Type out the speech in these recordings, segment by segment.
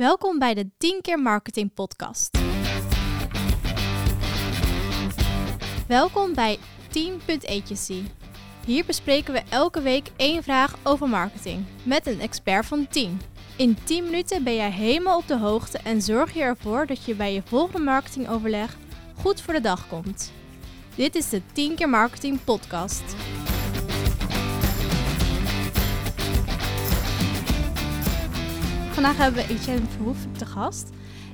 Welkom bij de 10 keer marketing podcast. Welkom bij 10.agency. Hier bespreken we elke week één vraag over marketing met een expert van 10. In 10 minuten ben jij helemaal op de hoogte en zorg je ervoor dat je bij je volgende marketingoverleg goed voor de dag komt. Dit is de 10 keer marketing podcast. Vandaag hebben we Etienne Verhoef te gast.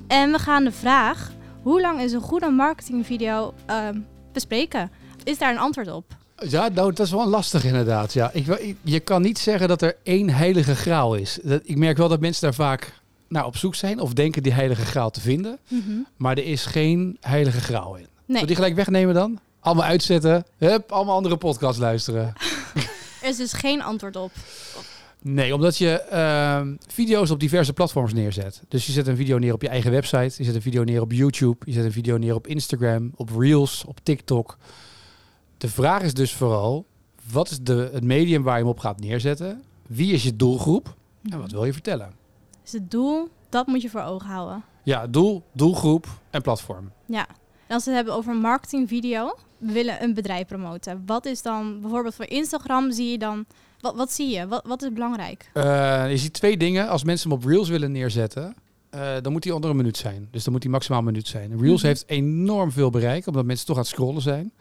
En we gaan de vraag, hoe lang is een goede marketingvideo ehm bespreken? Is daar een antwoord op? Ja, nou, dat is wel lastig inderdaad. Ja. Ik, je kan niet zeggen dat er één heilige graal is. Dat, ik merk wel dat mensen daar vaak naar op zoek zijn of denken die heilige graal te vinden. Maar er is geen heilige graal in. Nee, die gelijk wegnemen dan? Allemaal uitzetten. Hup, allemaal andere podcasts luisteren. er is dus geen antwoord op. Nee, omdat je ehm, video's op diverse platforms neerzet. Dus je zet een video neer op je eigen website. Je zet een video neer op YouTube. Je zet een video neer op Instagram, op Reels, op TikTok. De vraag is dus vooral, wat is de, het medium waar je hem op gaat neerzetten? Wie is je doelgroep? En wat wil je vertellen? Dus het doel, dat moet je voor ogen houden. Ja, doel, doelgroep en platform. Ja. En als we het hebben over marketingvideo, we willen een bedrijf promoten. Wat is dan, bijvoorbeeld voor Instagram zie je dan, wat, wat zie je? Wat, wat is belangrijk? Eh, je ziet twee dingen. Als mensen hem op Reels willen neerzetten, eh, dan moet hij onder een minuut zijn. Dus dan moet hij maximaal een minuut zijn. Reels Mhm. heeft enorm veel bereik, omdat mensen toch aan het scrollen zijn.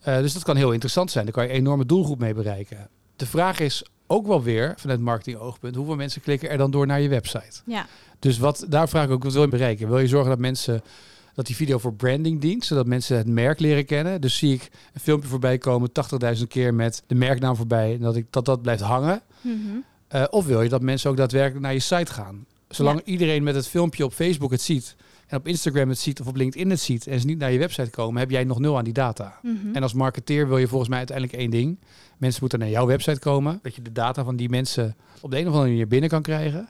Eh, dus dat kan heel interessant zijn. Daar kan je een enorme doelgroep mee bereiken. De vraag is ook wel weer, vanuit marketing-oogpunt, hoeveel mensen klikken er dan door naar je website? Ja, Dus wat, daar vraag ik ook, wat wil je bereiken? Wil je zorgen dat mensen, dat die video voor branding dient, zodat mensen het merk leren kennen? Dus zie ik een filmpje voorbij komen, 80.000 keer met de merknaam voorbij, en dat, ik, dat dat blijft hangen. Mhm. Uh, of wil je dat mensen ook daadwerkelijk naar je site gaan? Zolang iedereen met het filmpje op Facebook het ziet en op Instagram het ziet of op LinkedIn het ziet en ze niet naar je website komen, heb jij nog nul aan die data. Mhm. En als marketeer wil je volgens mij uiteindelijk één ding. Mensen moeten naar jouw website komen, dat je de data van die mensen op de een of andere manier binnen kan krijgen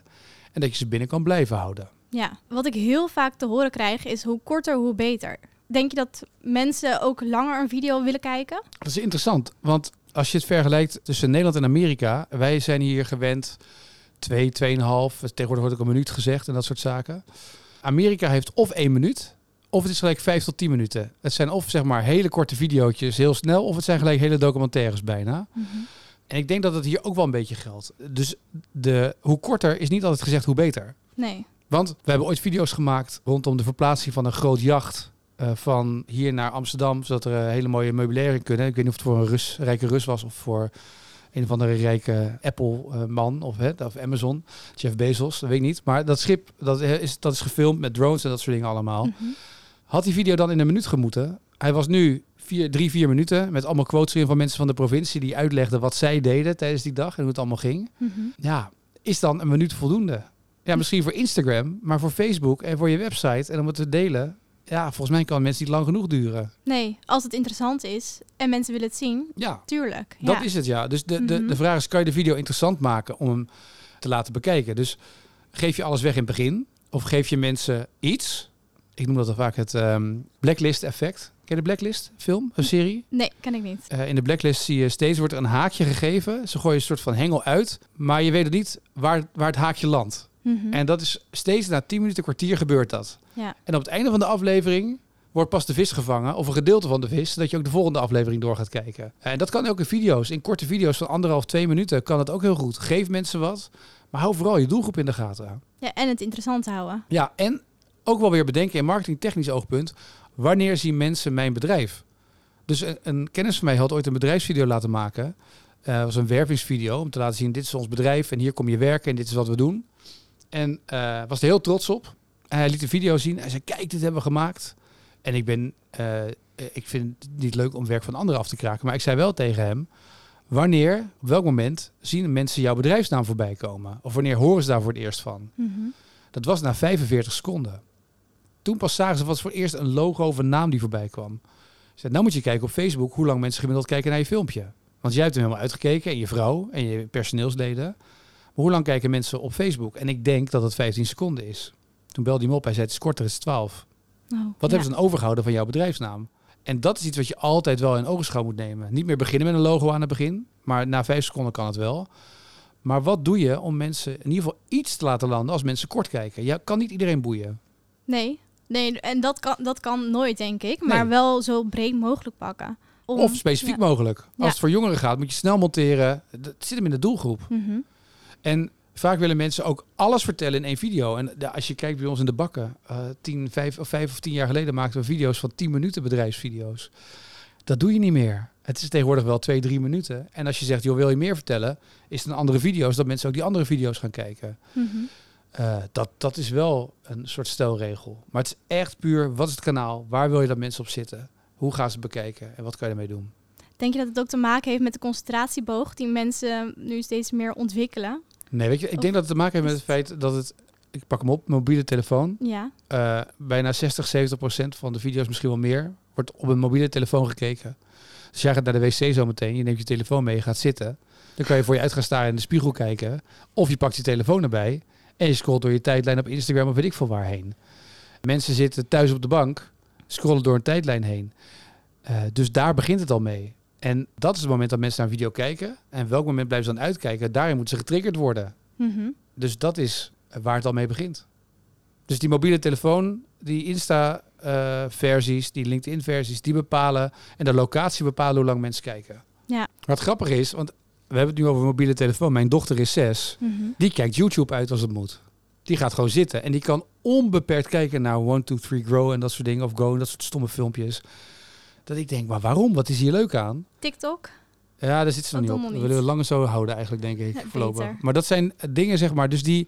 en dat je ze binnen kan blijven houden. Ja, wat ik heel vaak te horen krijg is hoe korter, hoe beter. Denk je dat mensen ook langer een video willen kijken? Dat is interessant, want als je het vergelijkt tussen Nederland en Amerika, wij zijn hier gewend twee, tweeënhalf, tegenwoordig wordt ook een minuut gezegd en dat soort zaken. Amerika heeft of één minuut, of het is gelijk vijf tot tien minuten. Het zijn of zeg maar hele korte videootjes, heel snel, of het zijn gelijk hele documentaires bijna. En ik denk dat het hier ook wel een beetje geldt. Dus de, hoe korter is niet altijd gezegd hoe beter. Nee. Want we hebben ooit video's gemaakt rondom de verplaatsing van een groot jacht eh, van hier naar Amsterdam, zodat er eh, hele mooie meubilair in kunnen. Ik weet niet of het voor een Rus, rijke Rus was of voor een of andere rijke Apple-man of, hè, of Amazon, Jeff Bezos, dat weet ik niet. Maar dat schip dat eh, is, dat is gefilmd met drones en dat soort dingen allemaal. Mhm. Had die video dan in een minuut gemoeten? Hij was nu vier, drie, vier minuten met allemaal quotes erin van mensen van de provincie die uitlegden wat zij deden tijdens die dag en hoe het allemaal ging. Mhm. Ja, is dan een minuut voldoende? Ja, misschien voor Instagram, maar voor Facebook en voor je website en om het te delen. Ja, volgens mij kan mensen niet lang genoeg duren. Nee, als het interessant is en mensen willen het zien, Ja, tuurlijk. dat ja. is het ja. Dus de, de, Mhm. de vraag is, kan je de video interessant maken om hem te laten bekijken? Dus geef je alles weg in het begin? Of geef je mensen iets? Ik noem dat dan vaak het ehm, blacklist effect. Ken je de blacklist film, een serie? Nee, ken ik niet. Eh, in de blacklist zie je steeds wordt er een haakje gegeven. Ze gooien een soort van hengel uit, maar je weet het niet waar, waar het haakje landt. Mhm. En dat is steeds na 10 minuten, kwartier gebeurt dat. Ja. En op het einde van de aflevering wordt pas de vis gevangen, of een gedeelte van de vis, zodat je ook de volgende aflevering door gaat kijken. En dat kan ook in video's. In korte video's van anderhalf, twee minuten kan het ook heel goed. Geef mensen wat, maar hou vooral je doelgroep in de gaten. ja, en het interessant houden. Ja, en ook wel weer bedenken in marketingtechnisch oogpunt, wanneer zien mensen mijn bedrijf? Dus een, een kennis van mij had ooit een bedrijfsvideo laten maken. Eh was een wervingsvideo om te laten zien, dit is ons bedrijf en hier kom je werken en dit is wat we doen. En eh, was er heel trots op. En hij liet de video zien. Hij zei, kijk, dit hebben we gemaakt. En ik ben, eh, ik vind het niet leuk om werk van anderen af te kraken. Maar ik zei wel tegen hem, wanneer, op welk moment zien mensen jouw bedrijfsnaam voorbij komen? Of wanneer horen ze daar voor het eerst van? Mhm. Dat was na 45 seconden. Toen pas zagen ze wat voor het eerst een logo of een naam die voorbij kwam. Ik zei, nou moet je kijken op Facebook hoe lang mensen gemiddeld kijken naar je filmpje. Want jij hebt hem helemaal uitgekeken en je vrouw en je personeelsleden. Maar hoe lang kijken mensen op Facebook? En ik denk dat het 15 seconden is. Toen belde hij me op, hij zei het is korter, het is 12. Oh, Wat ja. hebben ze dan overgehouden van jouw bedrijfsnaam? En dat is iets wat je altijd wel in ogenschouw moet nemen. Niet meer beginnen met een logo aan het begin, maar na vijf seconden kan het wel. Maar wat doe je om mensen in ieder geval iets te laten landen als mensen kort kijken? Je kan niet iedereen boeien. Nee, nee en dat kan, dat kan nooit, denk ik. Maar Nee. wel zo breed mogelijk pakken. Om- Of specifiek ja. mogelijk. Als Ja. het voor jongeren gaat, moet je snel monteren. Dat zit hem in de doelgroep. Mhm. En vaak willen mensen ook alles vertellen in één video. En als je kijkt bij ons in de bakken, eh tien, vijf, of vijf of tien jaar geleden maakten we video's van 10 minuten bedrijfsvideo's. Dat doe je niet meer. Het is tegenwoordig wel twee, drie minuten. En als je zegt, joh, wil je meer vertellen, is het een andere video's, dat mensen ook die andere video's gaan kijken. Mhm. Eh, dat, dat is wel een soort stelregel. Maar het is echt puur, wat is het kanaal? Waar wil je dat mensen op zitten? Hoe gaan ze het bekijken? En wat kan je ermee doen? Denk je dat het ook te maken heeft met de concentratieboog die mensen nu steeds meer ontwikkelen? Nee, weet je, ik denk dat het te maken heeft met het feit dat het, ik pak hem op, mobiele telefoon. Ja. Eh, bijna 60, 70 procent van de video's, misschien wel meer, wordt op een mobiele telefoon gekeken. Dus jij gaat naar de wc zo meteen, je neemt je telefoon mee, je gaat zitten. Dan kan je voor je uit gaan staren in de spiegel kijken. Of je pakt je telefoon erbij en je scrolt door je tijdlijn op Instagram of weet ik veel waarheen. Mensen zitten thuis op de bank, scrollen door een tijdlijn heen. Eh, dus daar begint het al mee. En dat is het moment dat mensen naar een video kijken. En welk moment blijven ze dan uitkijken? Daarin moeten ze getriggerd worden. Mhm. Dus dat is waar het al mee begint. Dus die mobiele telefoon, die Insta-versies, die LinkedIn-versies, die bepalen en de locatie bepalen hoe lang mensen kijken. Ja. Wat grappig is, want we hebben het nu over mobiele telefoon. Mijn dochter is zes. Mhm. Die kijkt YouTube uit als het moet. Die gaat gewoon zitten en die kan onbeperkt kijken naar 1, 2, 3, Grow en dat soort dingen. Of Go en dat soort stomme filmpjes. Dat ik denk, maar waarom? Wat is hier leuk aan? TikTok? Ja, daar zit ze nog niet op. We willen langer zo houden eigenlijk, denk ik, Ja, voorlopig. Maar dat zijn dingen, zeg maar. Dus die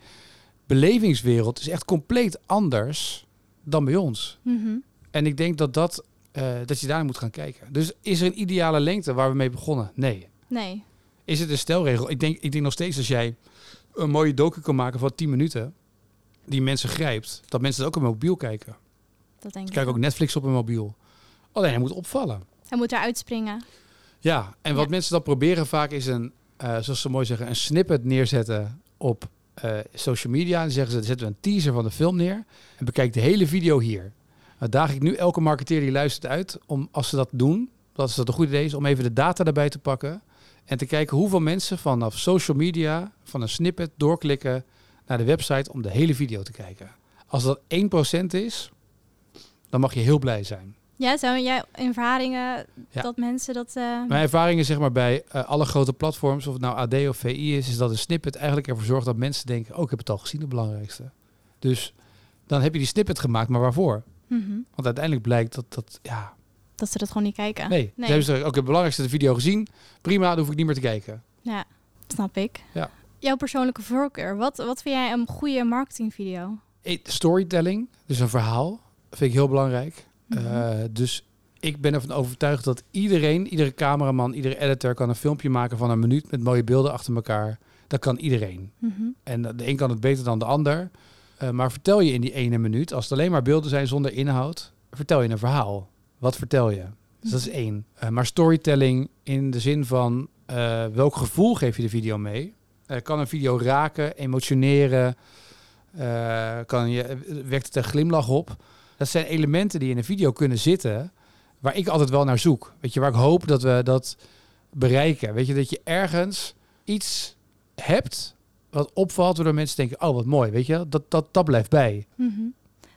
belevingswereld is echt compleet anders dan bij ons. Mhm. En ik denk dat, dat, eh, dat je daar moet gaan kijken. Dus is er een ideale lengte waar we mee begonnen? Nee. Nee. Is het een stelregel? Ik denk, ik denk nog steeds als jij een mooie docu kan maken van 10 minuten, die mensen grijpt, dat mensen het ook op mobiel kijken. Dat denk Ik kijk ook Netflix op hun mobiel. Alleen hij moet opvallen. Hij moet eruit springen. Ja, en wat Ja. mensen dan proberen vaak is een, eh, zoals ze mooi zeggen, een snippet neerzetten op eh, social media. En dan zeggen ze, zetten we een teaser van de film neer en bekijk de hele video hier. Nou, daag ik nu elke marketeer die luistert uit om, als ze dat doen, dat is dat een goed idee is, om even de data erbij te pakken en te kijken hoeveel mensen vanaf social media van een snippet doorklikken naar de website om de hele video te kijken. Als dat 1% is, dan mag je heel blij zijn. Ja, zijn jij in ervaringen Ja. dat mensen dat... eh, Mijn ervaringen zeg maar bij eh, alle grote platforms, of het nou AD of VI is, is dat een snippet eigenlijk ervoor zorgt dat mensen denken, oh ik heb het al gezien, het belangrijkste. Dus dan heb je die snippet gemaakt, maar waarvoor? mhm. Want uiteindelijk blijkt dat dat, ja, Dat ze dat gewoon niet kijken. nee. Nee. Ze hebben ze oké, het belangrijkste de video gezien, prima, dan hoef ik niet meer te kijken. Ja, snap ik. Ja. Jouw persoonlijke voorkeur. Wat, wat vind jij een goede marketingvideo? Eh, Storytelling, dus een verhaal, vind ik heel belangrijk. Mhm. Eh, dus ik ben ervan overtuigd dat iedereen, iedere cameraman, iedere editor kan een filmpje maken van een minuut met mooie beelden achter elkaar. Dat kan iedereen. Mhm. En de een kan het beter dan de ander. Eh, maar vertel je in die ene minuut, als het alleen maar beelden zijn zonder inhoud, vertel je een verhaal. Wat vertel je? Dus dat is één. Eh, maar storytelling in de zin van eh, welk gevoel geef je de video mee? Eh, kan een video raken, emotioneren? Eh, kan je, wekt het een glimlach op? Dat zijn elementen die in een video kunnen zitten, waar ik altijd wel naar zoek. Weet je, waar ik hoop dat we dat bereiken. Weet je, dat je ergens iets hebt wat opvalt, waardoor mensen denken, oh wat mooi, weet je, dat, dat, dat blijft bij. Mhm.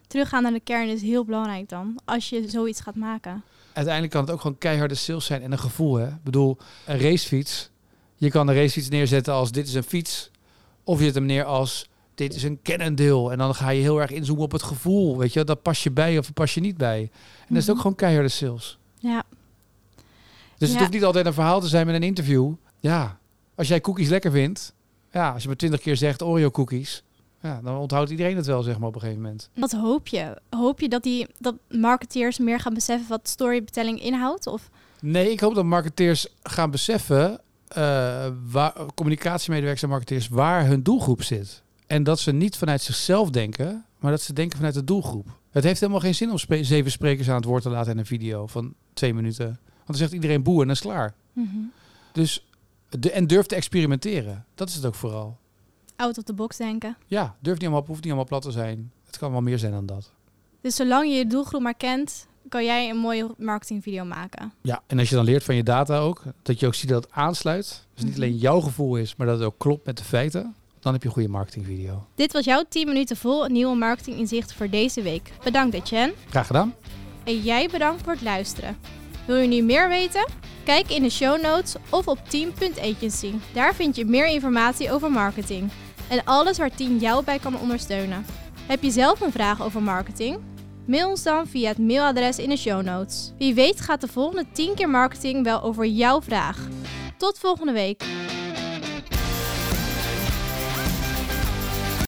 Teruggaan naar de kern is heel belangrijk dan. Als je zoiets gaat maken. Uiteindelijk kan het ook gewoon keiharde sales zijn en een gevoel. Hè? Ik bedoel, een racefiets. Je kan een racefiets neerzetten als dit is een fiets. Of je zet hem neer als dit is een Cannondale. En dan ga je heel erg inzoomen op het gevoel. Weet je, dat pas je bij of pas je niet bij. En dat is Mhm. ook gewoon keiharde sales. Ja. Dus het hoeft niet altijd een verhaal te zijn met een interview. Ja, als jij cookies lekker vindt. Ja, als je maar twintig keer zegt Oreo cookies. Ja, dan onthoudt iedereen het wel, zeg maar, op een gegeven moment. Wat hoop je? Hoop je dat, die, dat marketeers meer gaan beseffen wat storytelling inhoudt? Of Nee, ik hoop dat marketeers gaan beseffen, eh, waar, communicatiemedewerkers en marketeers, waar hun doelgroep zit. En dat ze niet vanuit zichzelf denken, maar dat ze denken vanuit de doelgroep. Het heeft helemaal geen zin om spe- zeven sprekers aan het woord te laten in een video van twee minuten. Want dan zegt iedereen boe en dan is het klaar. Dus, de, en durf te experimenteren. Dat is het ook vooral. out of the box denken? Ja, durf niet allemaal, hoeft niet allemaal plat te zijn. Het kan wel meer zijn dan dat. Dus zolang je je doelgroep maar kent, kan jij een mooie marketingvideo maken. Ja, en als je dan leert van je data ook, dat je ook ziet dat het aansluit. Dus niet Mhm. alleen jouw gevoel is, maar dat het ook klopt met de feiten. Dan heb je een goede marketingvideo. Dit was jouw 10 minuten vol nieuwe marketinginzicht voor deze week. Bedankt Etienne. Graag gedaan. En jij bedankt voor het luisteren. Wil je nu meer weten? Kijk in de show notes of op team.agency. Daar vind je meer informatie over marketing en alles waar Team jou bij kan ondersteunen. Heb je zelf een vraag over marketing? Mail ons dan via het mailadres in de show notes. Wie weet gaat de volgende 10 keer marketing wel over jouw vraag. Tot volgende week.